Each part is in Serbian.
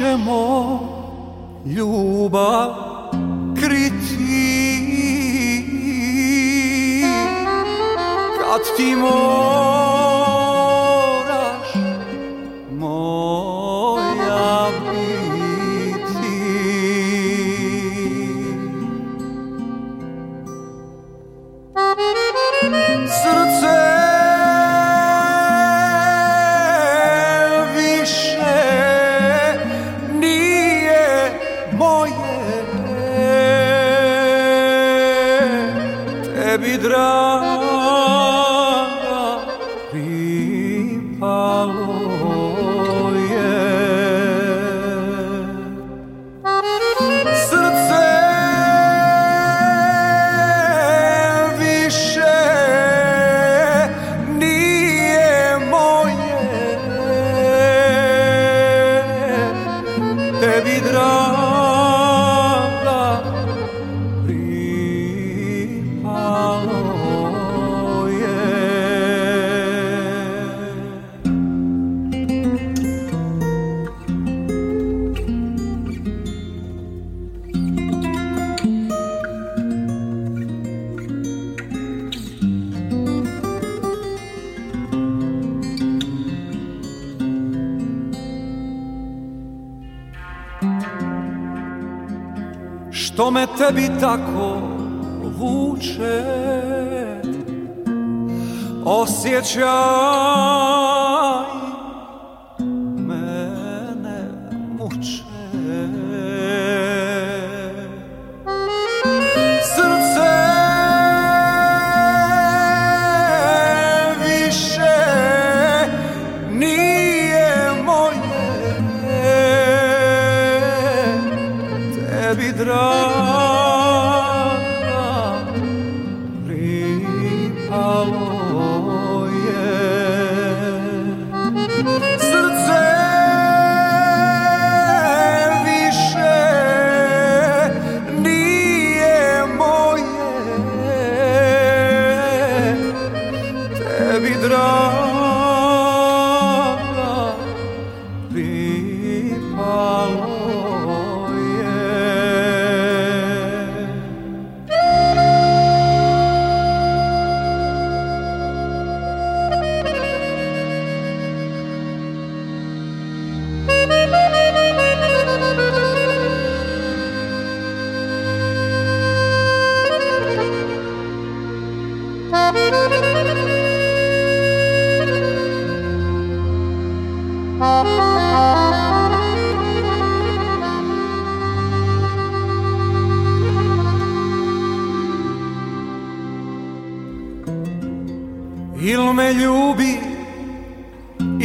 ćemo ljubav kriti Kad ti moj Što me tebi tako vuče Osjećam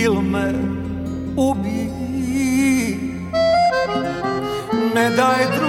Ili me ubi Ne daj druga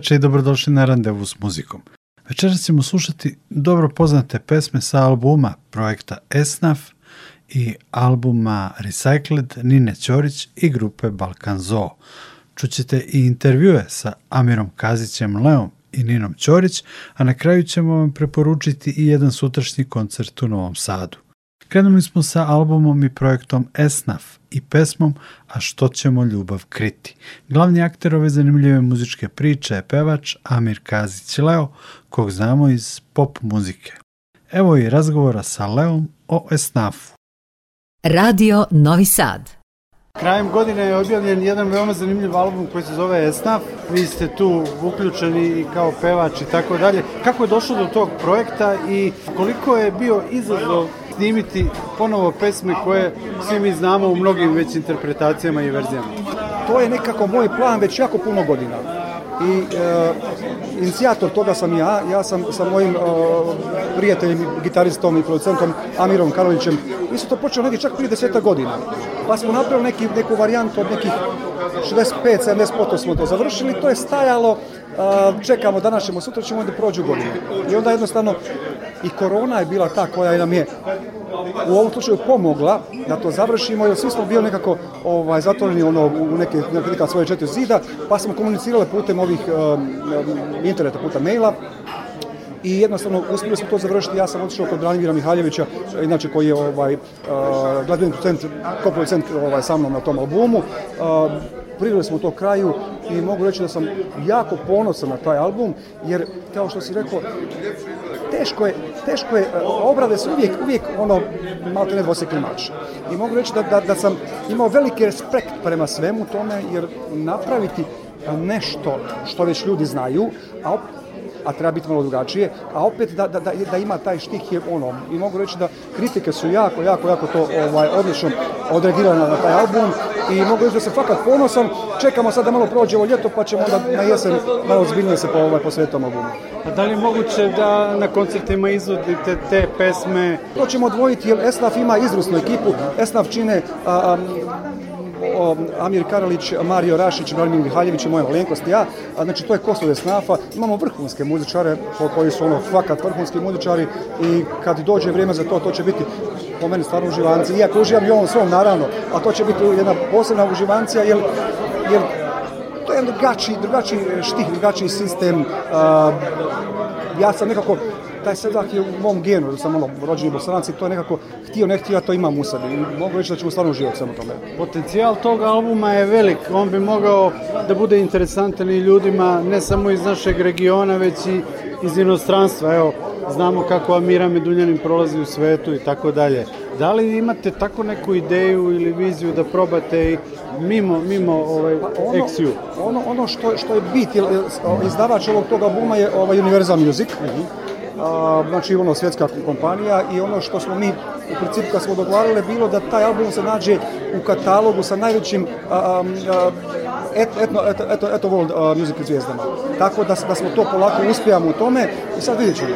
Večer i dobrodošli na randevu s muzikom. Večeras ćemo slušati dobro poznate pesme sa albuma projekta Esnaf i albuma Recycled Nine Ćorić i grupe Balkan Zoo. Čućete i intervjue sa Amirom Kazićem Leom i Ninom Ćorić, a na kraju ćemo vam preporučiti i jedan sutrašnji koncert u Novom Sadu. Krenuli smo sa albumom i projektom Esnaf i pesmom A što ćemo ljubav kriti. Glavni akter ove zanimljive muzičke priče je pevač Amir Kazić Leo, kog znamo iz pop muzike. Evo i razgovora sa Leom o Esnafu. Radio Novi Sad Krajem godine je objavljen jedan veoma zanimljiv album koji se zove Esnaf. Vi ste tu uključeni i kao pevač i tako dalje. Kako je došlo do tog projekta i koliko je bio izazov snimiti ponovo pesme koje svi mi znamo u mnogim već interpretacijama i verzijama. To je nekako moj plan već jako puno godina. I e, inicijator toga sam ja, ja sam sa mojim prijateljim, prijateljem, gitaristom i producentom Amirom Karolićem, mi smo to počeli negdje čak prije deseta godina, pa smo napravili neki, neku varijantu od nekih 65-70% smo to završili, to je stajalo, čekamo, danas ćemo, sutra ćemo, onda prođu godine. I onda jednostavno i korona je bila ta koja nam je u ovom slučaju pomogla da to završimo, jer svi smo bili nekako ovaj, zatvoreni ono, u neke, neka svoje četiri zida, pa smo komunicirali putem ovih interneta, putem maila, i jednostavno uspjeli smo to završiti. Ja sam otišao kod Branimira Mihaljevića, inače koji je ovaj, uh, producent, ovaj, sa mnom na tom albumu priveli smo to kraju i mogu reći da sam jako ponosan na taj album, jer kao što si rekao, teško je, teško je, e, obrade su uvijek, uvijek ono, malo te klimač. I mogu reći da, da, da sam imao veliki respekt prema svemu tome, jer napraviti nešto što već ljudi znaju, a a treba biti malo drugačije, a opet da, da, da ima taj štih je ono. I mogu reći da kritike su jako, jako, jako to ovaj, odlično odreagirane na taj album i mogu reći da sam fakat ponosan. Čekamo sad da malo prođe ovo ljeto pa ćemo onda na jesen malo ozbiljnije se po, ovaj, posvetiti albumu. A da li je moguće da na koncertima izvodite te pesme? To ćemo odvojiti jer Esnaf ima izrusnu ekipu. Esnaf čine Amir Karalić, Mario Rašić, Branimir Mihaljević i moja malenkost ja. Znači to je Kosovo Snafa. Imamo vrhunske muzičare koji su ono fakat vrhunski muzičari i kad dođe vrijeme za to, to će biti po meni stvarno uživanci. Iako uživam i ovom svom naravno, a to će biti jedna posebna uživancija jer, to je jedan drugačiji, štih, drugačiji sistem. ja sam nekako taj seljak je u mom genu, sam malo ono, rođeni bosanac i to je nekako htio ne htio, ja to imam u sebi mogu reći da ćemo stvarno uživati samo tome. Potencijal tog albuma je velik, on bi mogao da bude interesantan i ljudima ne samo iz našeg regiona već i iz inostranstva, evo znamo kako Amira Medunjanin prolazi u svetu i tako dalje. Da li imate tako neku ideju ili viziju da probate i mimo, mimo pa ovaj, pa ono, ono, ono, što, što je bit, izdavač ovog toga albuma je ovaj Universal Music, mhm znači ono svjetska kompanija i ono što smo mi u principu kad smo dogovarali bilo da taj album se nađe u katalogu sa najvećim etno, eto, world music zvijezdama. Tako da, smo to polako uspijamo u tome i sad vidjet ćemo.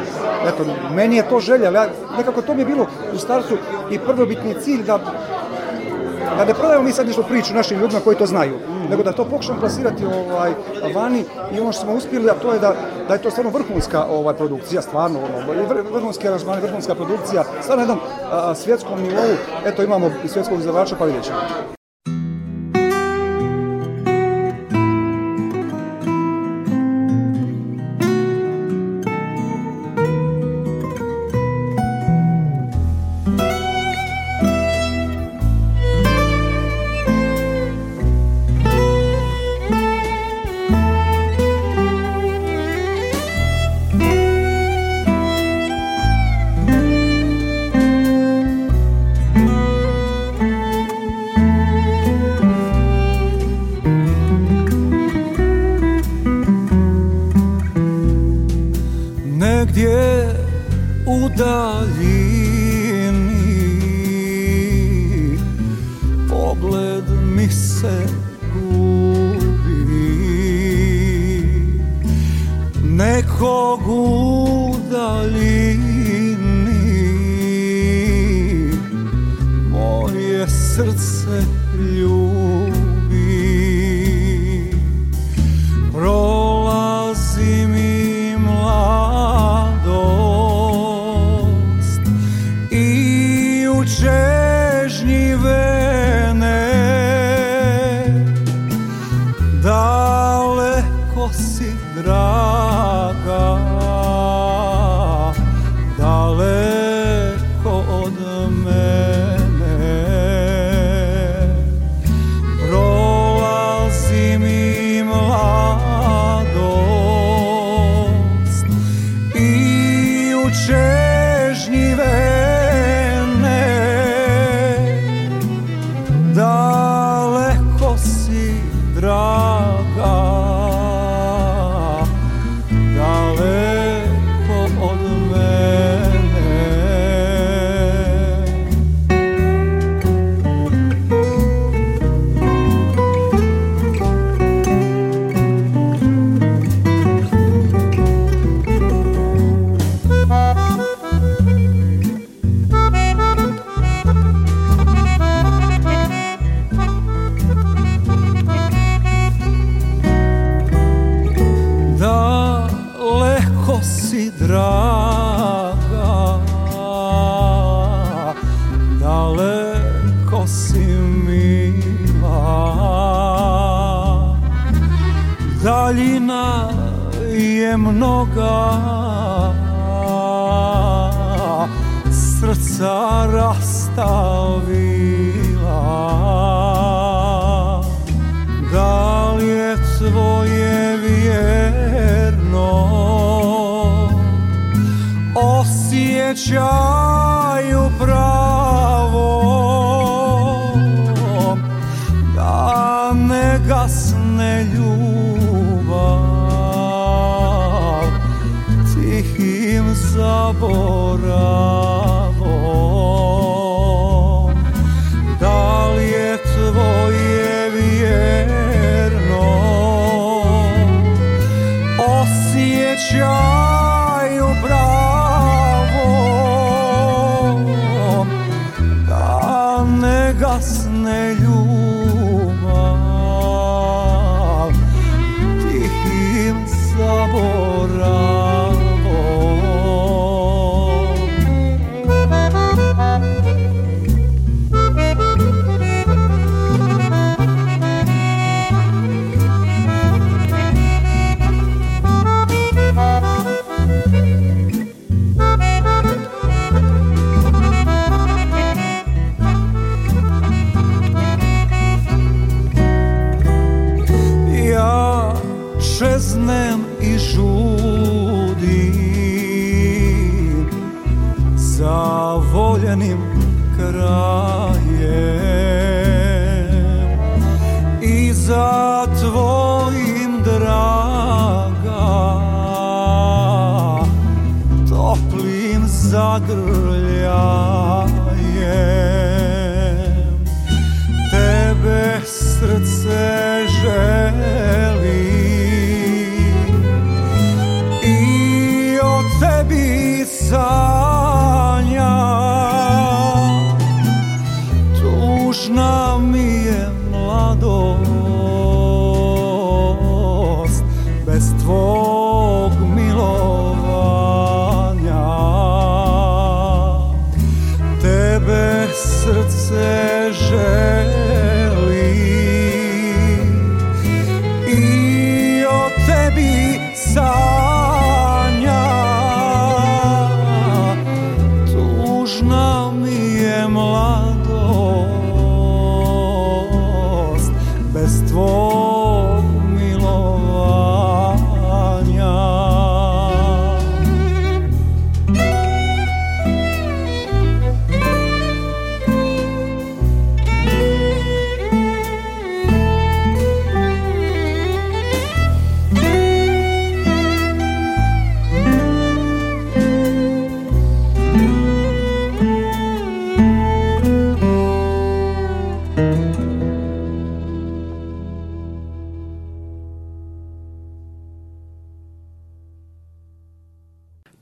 Eto, meni je to želja, ali nekako to mi je bilo u startu i prvobitni cilj da da ne prodajemo mi sad nešto priču našim ljudima koji to znaju, nego da to pokušamo plasirati ovaj, vani i ono što smo uspjeli, a to je da, da je to stvarno vrhunska ovaj, produkcija, stvarno, ono, vrhunski aranžman, vrhunska produkcija, stvarno na jednom svjetskom nivou, eto imamo svjetskog izdavača pa vidjet ćemo.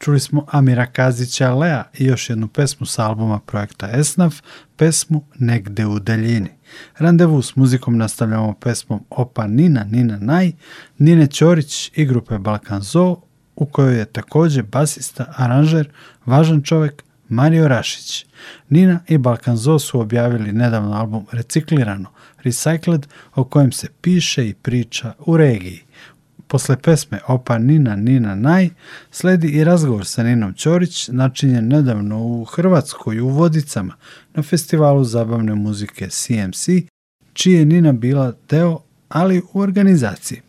čuli smo Amira Kazića Lea i još jednu pesmu s albuma projekta Esnaf, pesmu Negde u daljini. Randevu s muzikom nastavljamo pesmom Opa Nina, Nina Naj, Nine Ćorić i grupe Balkan Zoo, u kojoj je također basista, aranžer, važan čovjek Mario Rašić. Nina i Balkan Zoo su objavili nedavno album Reciklirano, Recycled, o kojem se piše i priča u regiji. Posle pesme Opa Nina Nina Naj sledi i razgovor sa Ninom Ćorić načinjen nedavno u Hrvatskoj u Vodicama na festivalu zabavne muzike CMC, čije Nina bila deo, ali u organizaciji.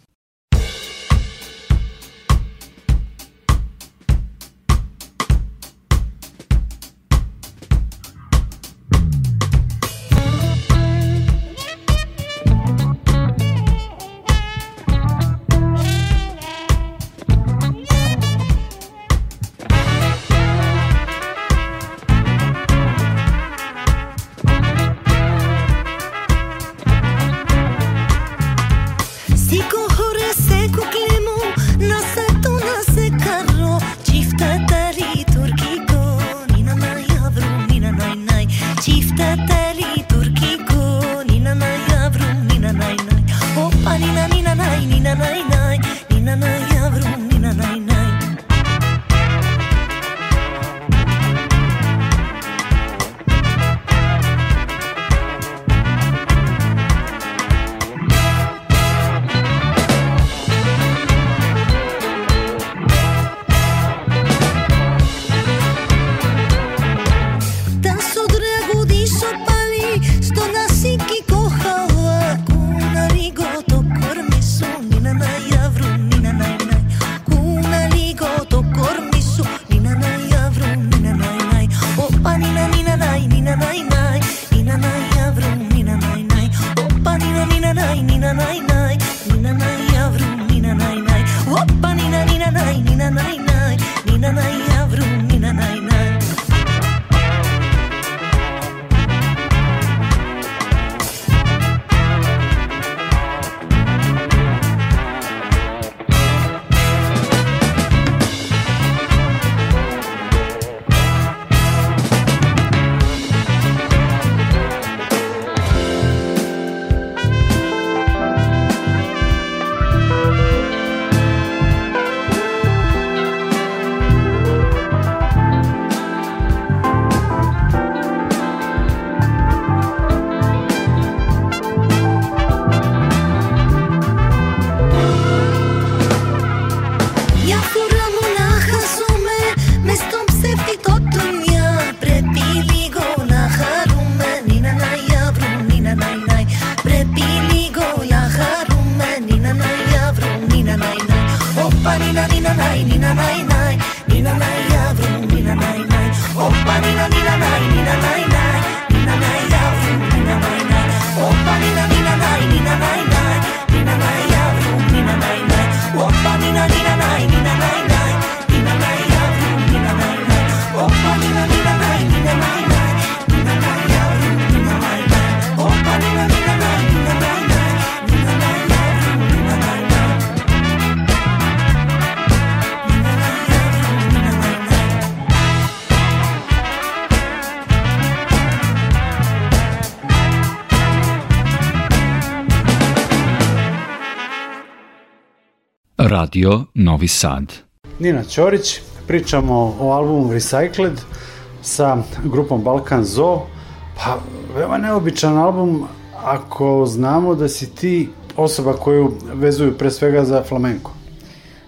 Novi Sad. Nina Ćorić, pričamo o albumu Recycled sa grupom Balkan Zo. Pa, veoma neobičan album ako znamo da si ti osoba koju vezuju pre svega za flamenko.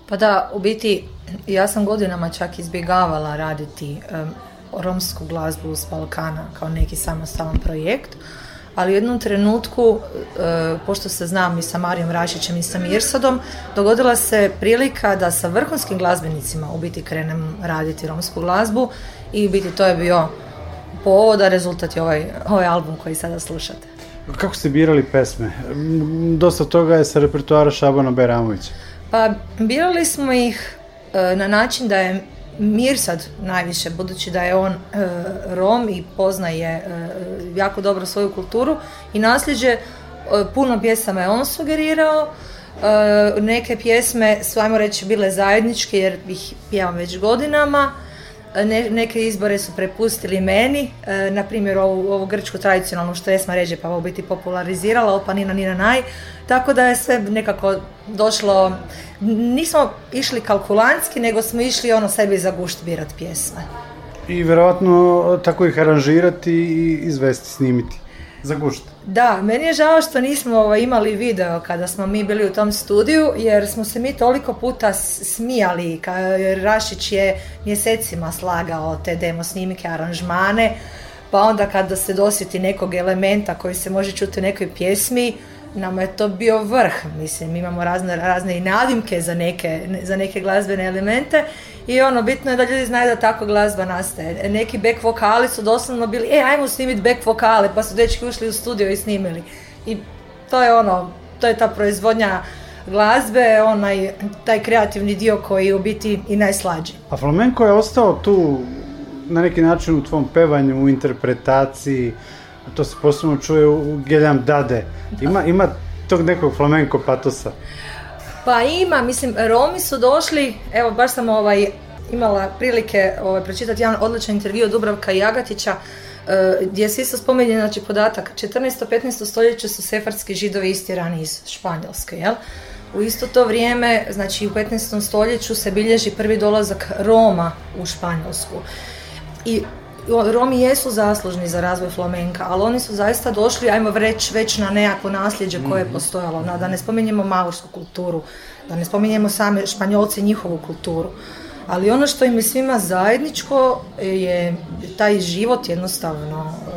Pa da, u biti ja sam godinama čak izbjegavala raditi romsku glazbu s Balkana kao neki samostalan projekt ali u jednom trenutku, e, pošto se znam i sa Marijom Rašićem i sa Mirsadom, dogodila se prilika da sa vrhunskim glazbenicima u biti krenem raditi romsku glazbu i u biti to je bio povoda, rezultat je ovaj, ovaj album koji sada slušate. Kako ste birali pesme? Dosta toga je sa repertoara Šabana Beramovića. Pa birali smo ih e, na način da je sad najviše, budući da je on e, Rom i poznaje e, jako dobro svoju kulturu i nasljeđe, e, puno pjesama je on sugerirao, e, neke pjesme su, ajmo reći, bile zajedničke jer ih pjevam već godinama, E, ne, neke izbore su prepustili meni, e, na primjer ovu, ovu grčku tradicionalnu što Esma Ređe pa biti popularizirala, opa Nina Nina Naj, tako da je sve nekako došlo, nismo išli kalkulanski, nego smo išli ono sebi za gušt birat pjesme. I vjerojatno tako ih aranžirati i izvesti, snimiti. Da, meni je žao što nismo ovaj, imali video kada smo mi bili u tom studiju, jer smo se mi toliko puta smijali, jer Rašić je mjesecima slagao te demo snimke, aranžmane, pa onda kada se dosjeti nekog elementa koji se može čuti u nekoj pjesmi, nama je to bio vrh, mislim, imamo razne, razne i nadimke za neke, za neke glazbene elemente i ono, bitno je da ljudi znaju da tako glazba nastaje. Neki back vokali su doslovno bili, e, ajmo snimiti back vokale, pa su dečki ušli u studio i snimili. I to je ono, to je ta proizvodnja glazbe, onaj, taj kreativni dio koji je u biti i najslađi. A flamenko je ostao tu na neki način u tvom pevanju, u interpretaciji, to se posebno čuje u Geljam Dade. Ima, ima tog nekog flamenko patosa. Pa ima, mislim, Romi su došli, evo baš sam ovaj, imala prilike ovaj, pročitati jedan odličan intervju od Dubravka Jagatića, e, gdje se isto spominje znači, podatak, 14. 15. stoljeće su sefarski židovi istirani iz Španjolske, jel? U isto to vrijeme, znači u 15. stoljeću se bilježi prvi dolazak Roma u Španjolsku. I Romi jesu zaslužni za razvoj flamenka, ali oni su zaista došli, ajmo reći, već na nekakvo nasljeđe koje je mhm. postojalo. Na, da ne spominjemo maursku kulturu, da ne spominjemo same i njihovu kulturu. Ali ono što im je svima zajedničko je taj život jednostavno, e,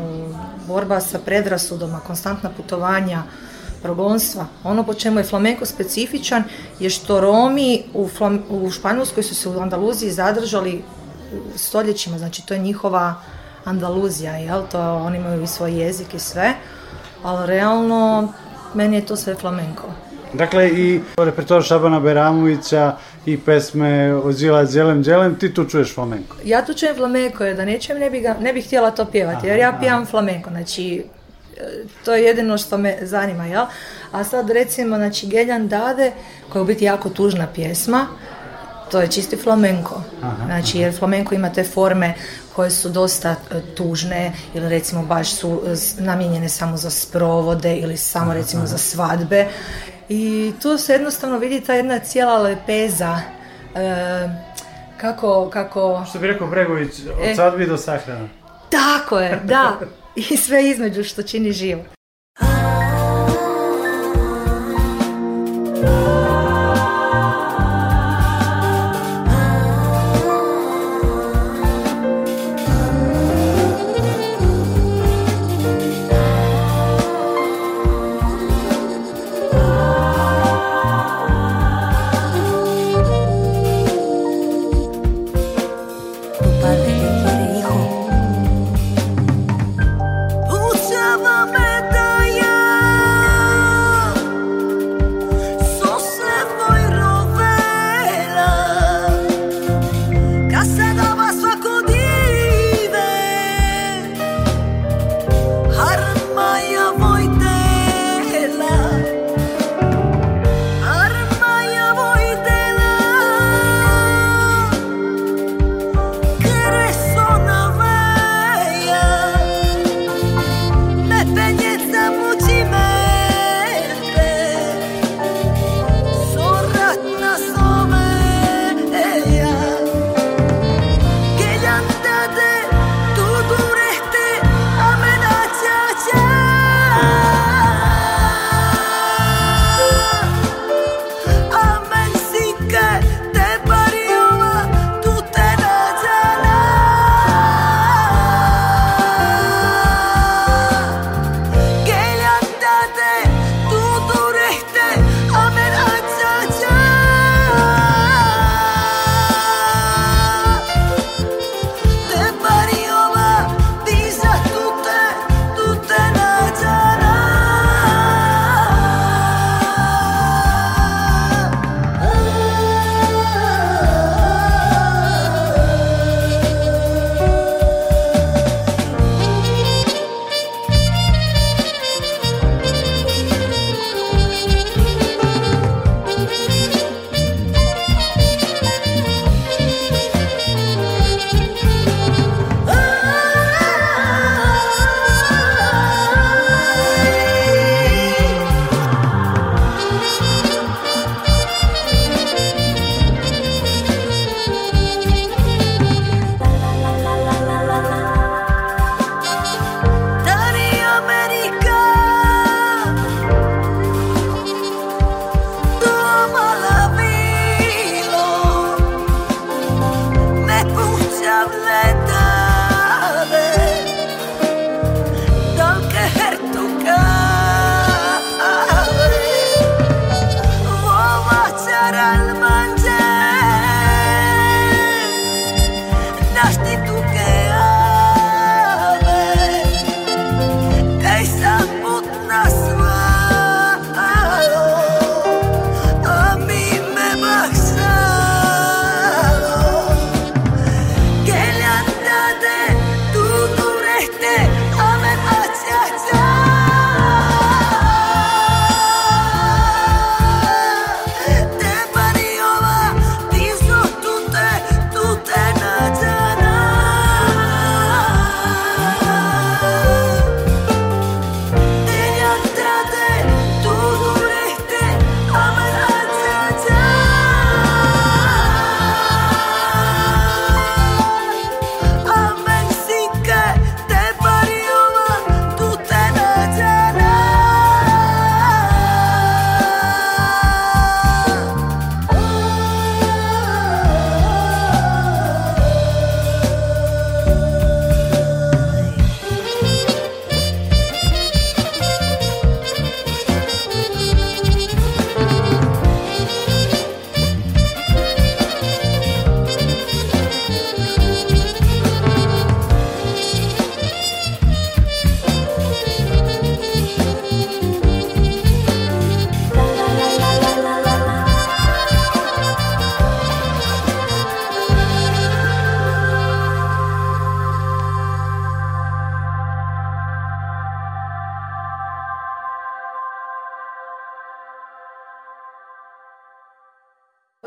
borba sa predrasudoma, konstantna putovanja, progonstva. Ono po čemu je flamenko specifičan je što Romi u, u Španjolskoj su se u Andaluziji zadržali stoljećima, znači to je njihova Andaluzija, jel? To oni imaju i svoj jezik i sve, ali realno meni je to sve flamenko. Dakle i repertoar Šabana Beramovića i pesme od Zila Zelem, ti tu čuješ flamenko? Ja tu čujem flamenko, jer da nećem ne bih ne bi htjela to pjevati, jer ja pijam flamenko, znači e, to je jedino što me zanima, jel? A sad recimo, znači, Geljan Dade, koja je u biti jako tužna pjesma, to je čisti flamenko. znači, jer flamenko ima te forme koje su dosta e, tužne ili recimo baš su e, namijenjene samo za sprovode ili samo recimo za svadbe. I tu se jednostavno vidi ta jedna cijela lepeza e, kako, kako... Što bi rekao Bregović, od e, do sahrana. Tako je, da. I sve između što čini život.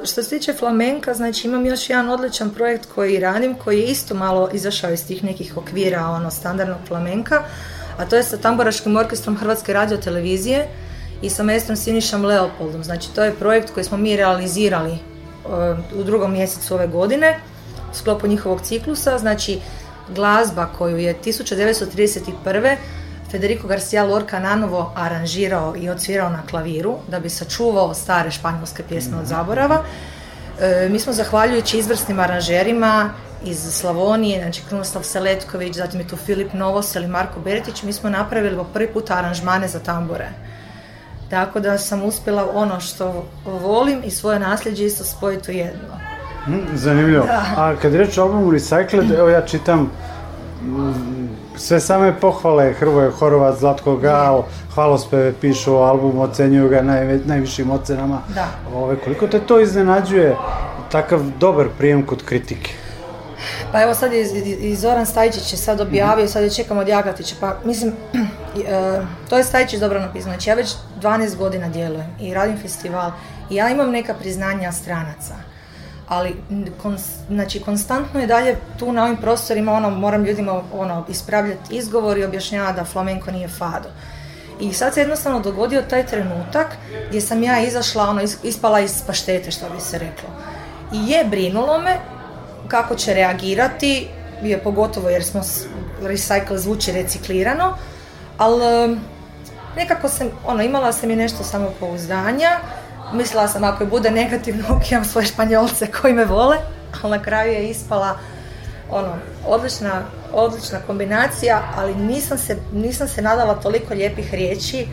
Što se tiče flamenka, znači imam još jedan odličan projekt koji radim, koji je isto malo izašao iz tih nekih okvira, ono, standardnog flamenka, a to je sa Tamboraškim orkestrom Hrvatske radiotelevizije i sa mestrom Sinišam Leopoldom. Znači, to je projekt koji smo mi realizirali eh, u drugom mjesecu ove godine u sklopu njihovog ciklusa. Znači, glazba koju je 1931 Federico Garcia Lorca nanovo aranžirao i odsvirao na klaviru da bi sačuvao stare španjolske pjesme od mhm. zaborava. E, mi smo zahvaljujući izvrsnim aranžerima iz Slavonije, znači Krunoslav Seletković, zatim je tu Filip Novosel i Marko Beretić, mi smo napravili po prvi put aranžmane za tambore. Tako da sam uspjela ono što volim i svoje nasljeđe isto spojiti u jedno. Mhm, zanimljivo. A kad reč o albumu Recycled, evo ja čitam sve same pohvale Hrvoje Horvat, Zlatko Gao, hvalospeve pišu o albumu, ocenjuju ga najvišim ocenama. Da. Ove, koliko te to iznenađuje, takav dobar prijem kod kritike? Pa evo sad je i Zoran Stajčić je sad objavio, mhm. sad je čekam od Jagatića, pa mislim, e, to je Stajčić dobro napisano, znači ja već 12 godina djelujem i radim festival i ja imam neka priznanja stranaca ali znači, konstantno je dalje tu na ovim prostorima ono, moram ljudima ono, ispravljati izgovor i objašnjava da flamenko nije fado. I sad se jednostavno dogodio taj trenutak gdje sam ja izašla, ono, ispala iz paštete, što bi se reklo. I je brinulo me kako će reagirati, je pogotovo jer smo recycle zvuči reciklirano, ali nekako sam, ono, imala sam i nešto samopouzdanja, Mislila sam ako je bude negativno, ukijam svoje španjolce koji me vole, ali na kraju je ispala ono, odlična, odlična kombinacija, ali nisam se, nisam se nadala toliko lijepih riječi,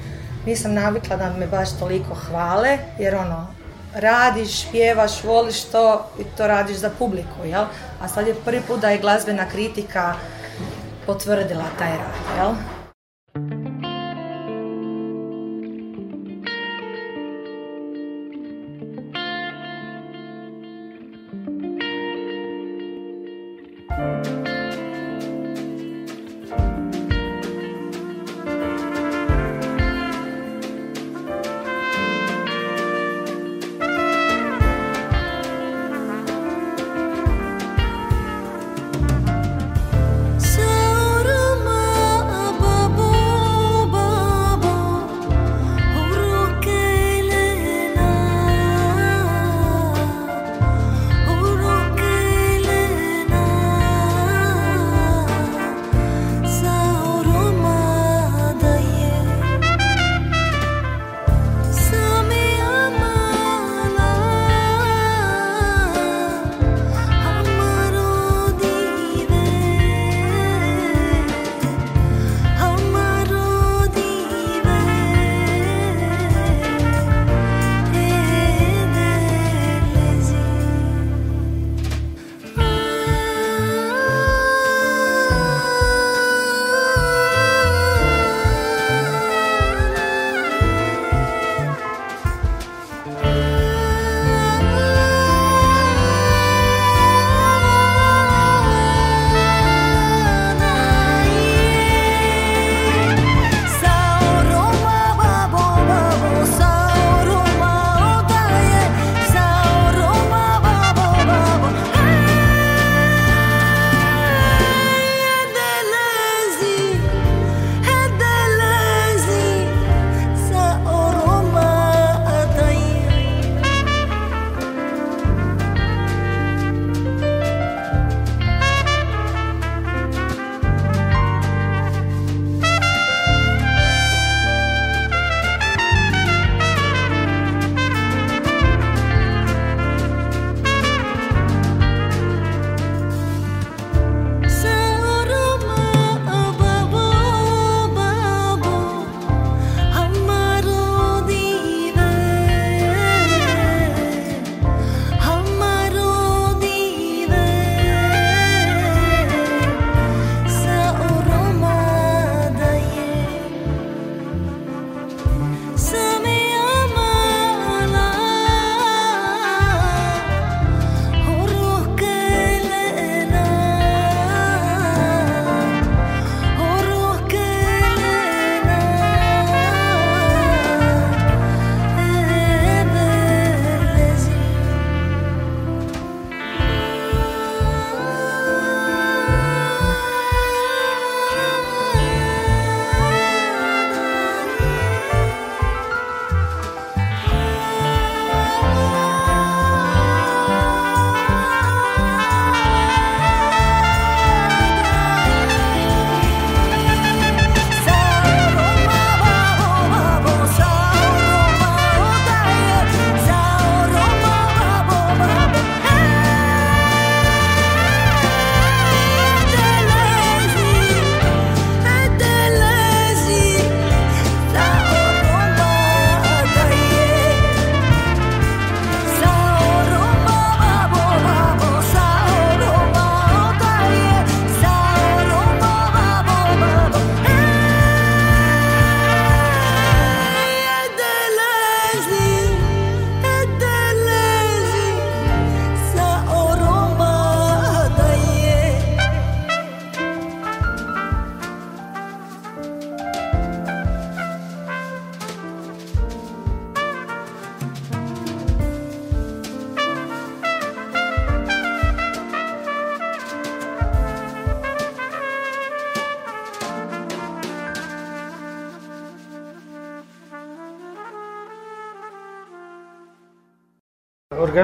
nisam navikla da me baš toliko hvale, jer ono, radiš, pjevaš, voliš to i to radiš za publiku, jel? A sad je prvi put da je glazbena kritika potvrdila taj rad, jel?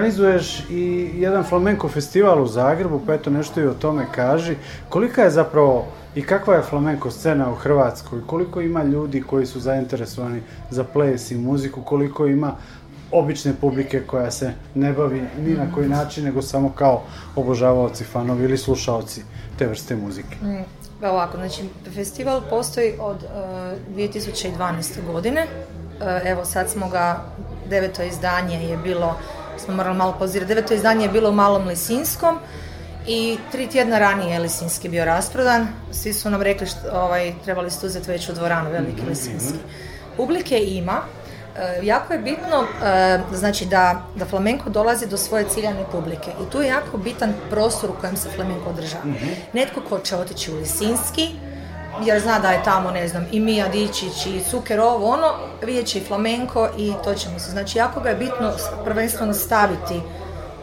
organizuješ i jedan flamenko festival u Zagrebu, pa eto nešto i o tome kaži. Kolika je zapravo i kakva je flamenko scena u Hrvatskoj? Koliko ima ljudi koji su zainteresovani za ples i muziku? Koliko ima obične publike koja se ne bavi ni na koji način, nego samo kao obožavaoci, fanovi ili slušaoci te vrste muzike? Mm, pa ovako, znači festival postoji od e, uh, 2012. godine. E, evo sad smo ga, deveto izdanje je bilo smo morali malo pauzirati. Deveto izdanje je bilo u Malom Lisinskom i tri tjedna ranije je Lisinski bio rasprodan. Svi su nam rekli što, ovaj, trebali ste uzeti u dvoranu, veliki mhm, Lisinski. Mhm. Publike ima, e, jako je bitno e, znači da, da flamenko dolazi do svoje ciljane publike i tu je jako bitan prostor u kojem se flamenko održava. Mhm. Netko ko će otići u Lisinski, jer zna da je tamo, ne znam, i Mija Dičić i Cuker ovo, ono, vidjet će i flamenko i to ćemo se. Znači, jako ga je bitno prvenstveno staviti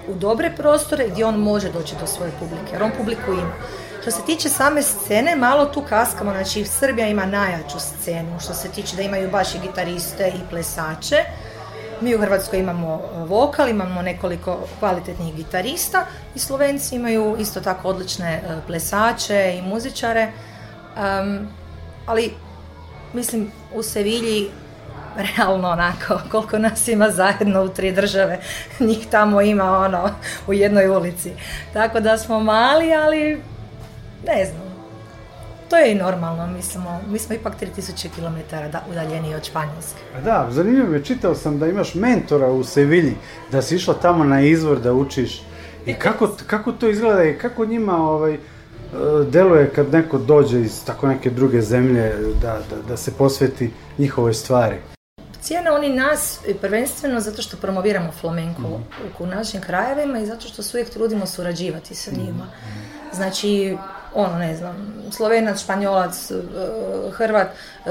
u dobre prostore gdje on može doći do svoje publike, jer on publiku ima. Što se tiče same scene, malo tu kaskamo, znači Srbija ima najjaču scenu, što se tiče da imaju baš i gitariste i plesače. Mi u Hrvatskoj imamo e, vokal, imamo nekoliko kvalitetnih gitarista i Slovenci imaju isto tako odlične e, plesače i muzičare ali, mislim, u Sevilji realno onako, koliko nas ima zajedno u tri države, njih tamo ima ono u jednoj ulici. Tako da smo mali, ali ne znam. To je i normalno, mislimo. Ono, mi smo ipak 3000 km udaljeni od Španjolske. Da, zanimljivo je, čitao sam da imaš mentora u Sevilji, da si išla tamo na izvor da učiš. I e, kako, kako to izgleda i kako njima ovaj, deluje kad neko dođe iz tako neke druge zemlje da, da, da se posveti njihovoj stvari. Cijene oni nas prvenstveno zato što promoviramo flamenko mhm. u našim krajevima i zato što se uvijek trudimo surađivati sa njima. Mhm. Znači, ono ne znam, Slovenac, Španjolac, e, Hrvat, e,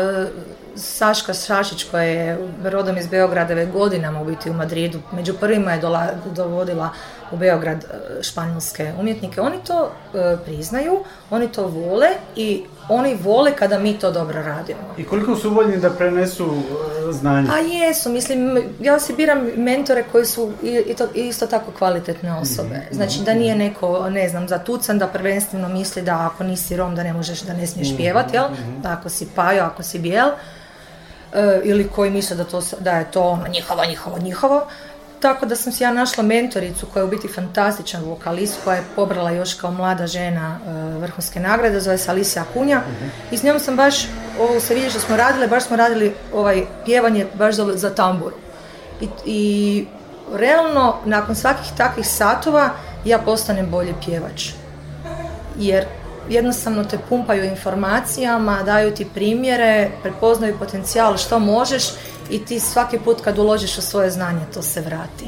Saška Šašić koja je rodom iz Beograda godinama u biti u Madridu, među prvima je dola, dovodila u Beograd e, španjolske umjetnike, oni to e, priznaju, oni to vole i oni vole kada mi to dobro radimo. I koliko su voljni da prenesu e, znanje? A pa jesu, mislim, ja si biram mentore koji su isto tako kvalitetne osobe. Mhm. Znači da nije neko, ne znam, zatucan da prvenstveno misli da ako nisi Rom da ne možeš, da ne smiješ mhm, pjevati, jel? Mhm. Da ako si pajo, ako si bijel, ili koji misle da, to, da je to ono njihovo, njihovo, njihovo, tako da sam si ja našla mentoricu koja je u biti fantastičan vokalist koja je pobrala još kao mlada žena e, vrhunske nagrade, zove se Alisa Kunja mhm. i s njom sam baš, ovo se vidi što smo radile, baš smo radili ovaj pjevanje baš za, tambur. I, I realno nakon svakih takvih satova ja postanem bolji pjevač. Jer jednostavno te pumpaju informacijama, daju ti primjere, prepoznaju potencijal što možeš i ti svaki put kad uložiš u svoje znanje to se vrati.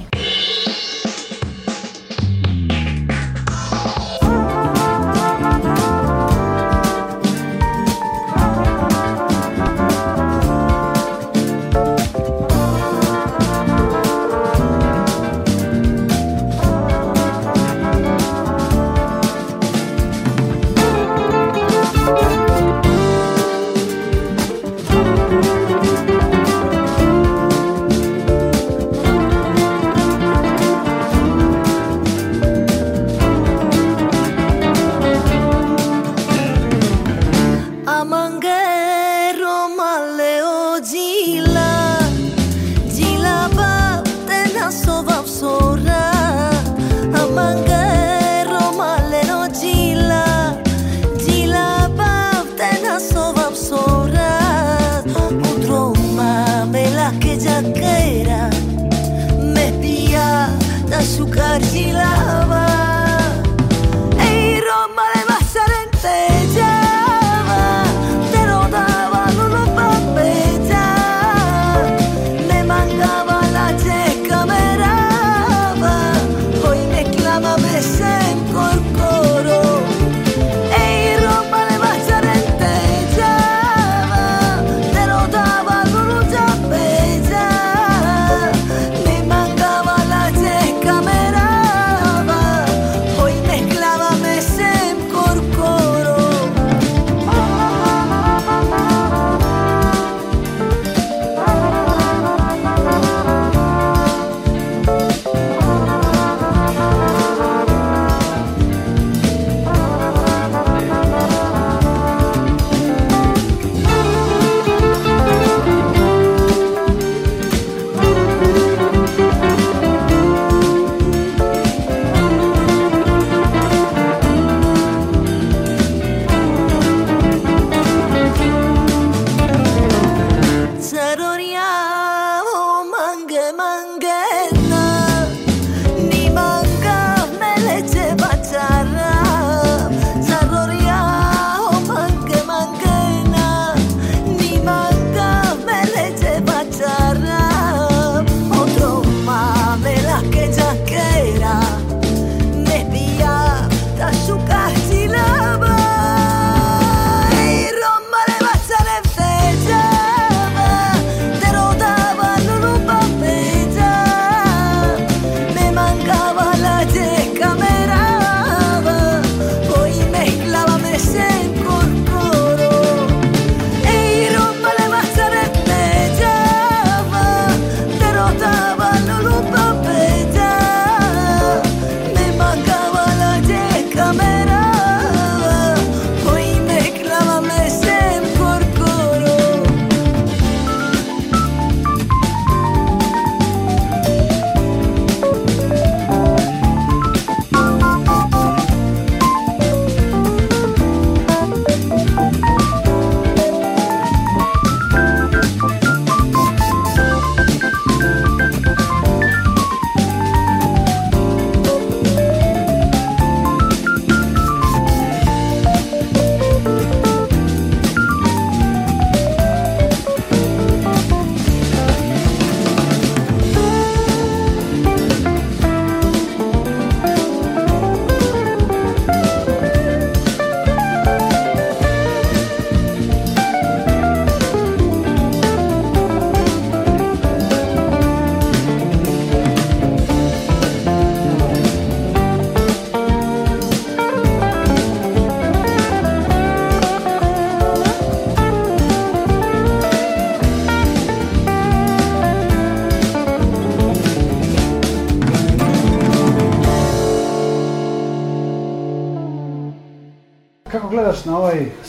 aquella que era, me pilla de azúcar y lava.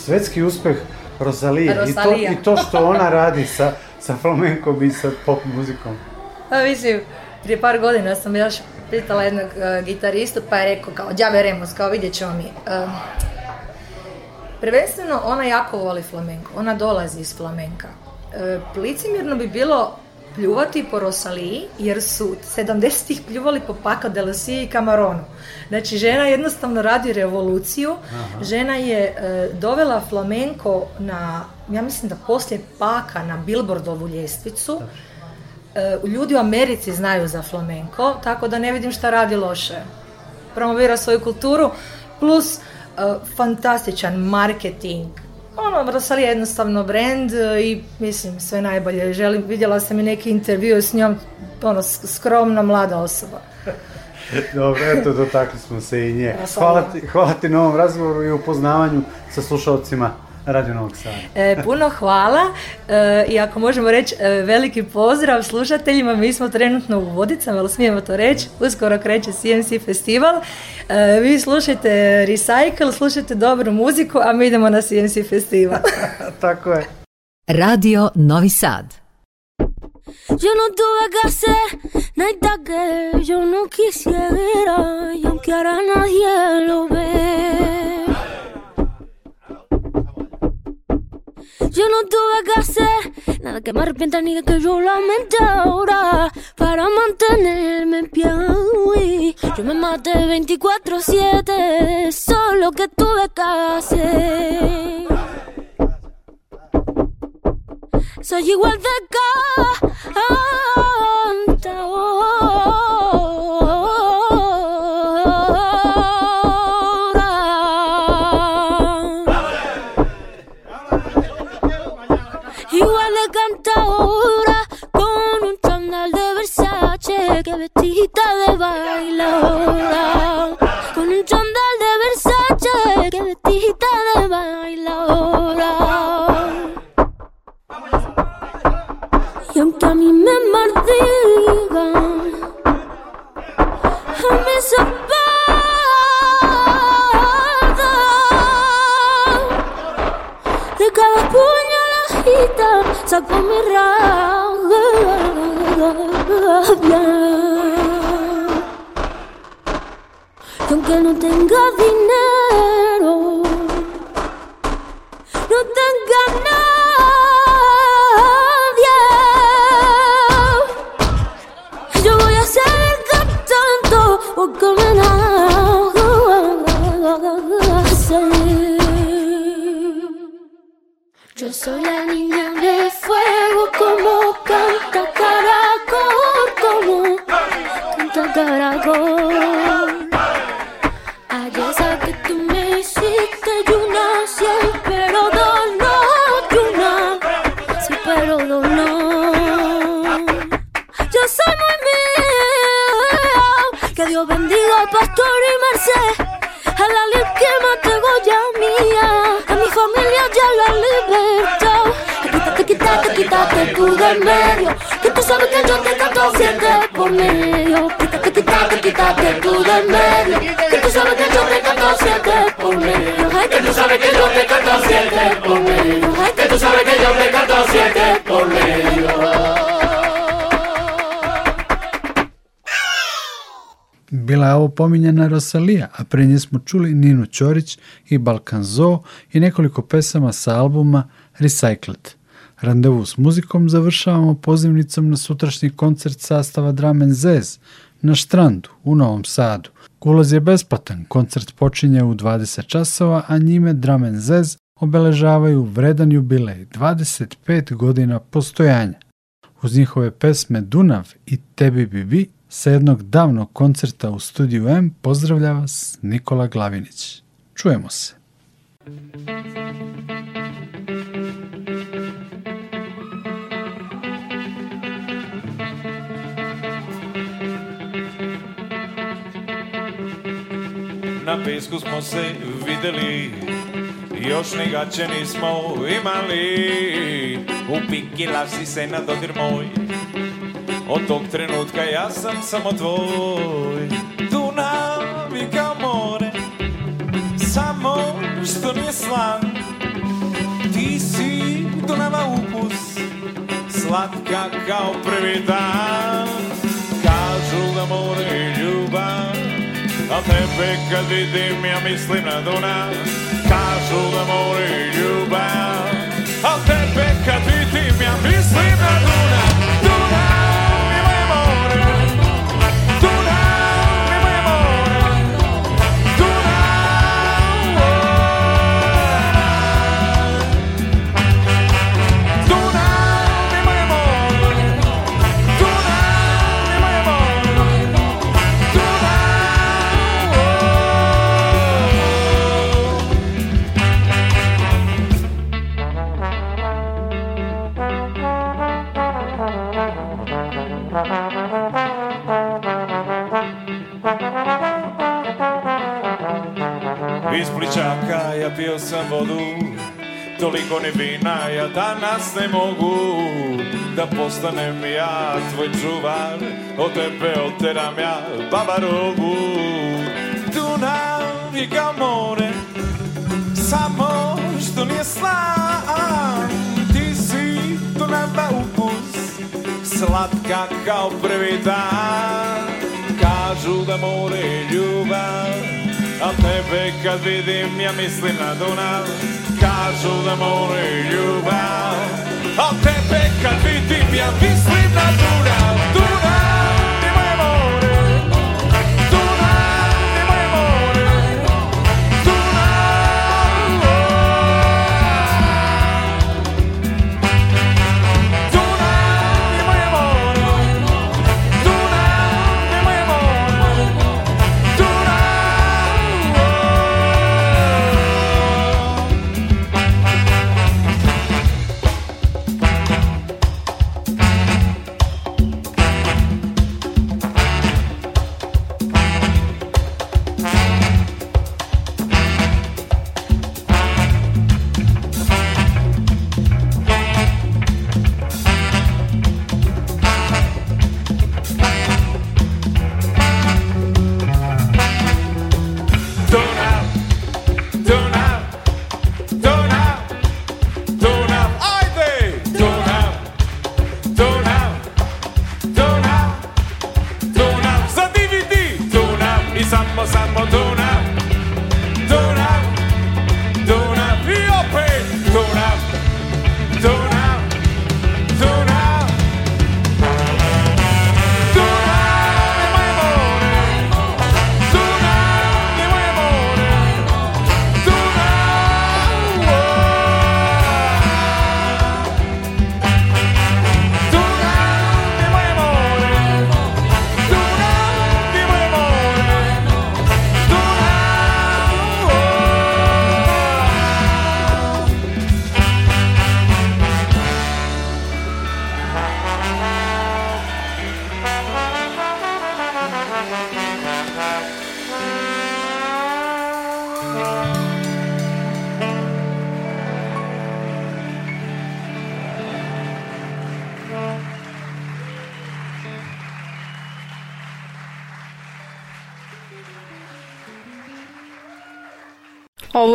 svetski uspeh Rosalije i to, i to što ona radi sa, sa flamenkom i sa pop muzikom. Pa mislim, prije par godina sam još pitala jednog uh, gitaristu pa je rekao kao ja Remus, kao vidjet ćemo mi. E, prvenstveno ona jako voli flamenko, ona dolazi iz flamenka. Uh, bi bilo pljuvati po Rosaliji, jer su 70-ih pljuvali po Paco de i Camaronu. Znači, žena jednostavno radi revoluciju. Žena je e, dovela flamenko na, ja mislim da poslije Paka na Billboardovu ljestvicu. E, ljudi u Americi znaju za flamenko, tako da ne vidim šta radi loše. Promovira svoju kulturu, plus e, fantastičan marketing, ono, Rosali je jednostavno brand e, i mislim sve najbolje. Želim, vidjela sam i neki intervju s njom, ono, skromna mlada osoba. Dobro, eto, dotakli smo se i nje. Hvala ono. ti, hvala ti na ovom razgovoru i upoznavanju sa slušalcima. Radio Novog Sada. E, puno hvala e, i ako možemo reći e, veliki pozdrav slušateljima, mi smo trenutno u Vodicama, ali smijemo to reći, uskoro kreće CMC festival. E, vi slušajte Recycle, slušajte dobru muziku, a mi idemo na CMC festival. Tako je. Radio Novi Sad. Yo no tuve que hacer nada que yo no quisiera y aunque ahora nadie lo ve. Yo no tuve que hacer nada que me arrepienta ni que yo lamente ahora para mantenerme en pie. yo me maté 24-7, solo que tuve que hacer. Soy igual de canta tú Bila je ovo pominjena Rosalija, a pre nje smo čuli Ninu Ćorić i Balkan Zoo i nekoliko pesama sa albuma Recycled. Randevu s muzikom završavamo pozivnicom na sutrašnji koncert sastava Dramen Zez na Štrandu u Novom Sadu. Ulaz je besplatan, koncert počinje u 20 časova, a njime Dramen Zez obeležavaju vredan jubilej 25 godina postojanja. Uz njihove pesme Dunav i Tebi bi sa jednog davnog koncerta u Studiju M pozdravlja vas Nikola Glavinić. Čujemo se. Na pesku smo se videli još ni gaće nismo imali Upikila si se na dodir moj Od tog trenutka ja sam samo tvoj nam i kao more Samo što nije slan Ti si Dunava upus Slatka kao prvi dan Kažu da more ljubav a tebe kad vidim ja mislim na duna, Kažu da mori ljubav A tebe kad vidim ja mislim na duna. niko ni vina Ja danas ne mogu da postanem ja Tvoj čuvar, O tebe oteram ja Baba rogu Dunav je kao more Samo što nije Ti si Dunava ukus Slatka kao prvi dan Kažu da more ljubav a tebe kad vidim ja mislim na Dunav kažu da more ljubav a tebe kad vidim ja mislim na dura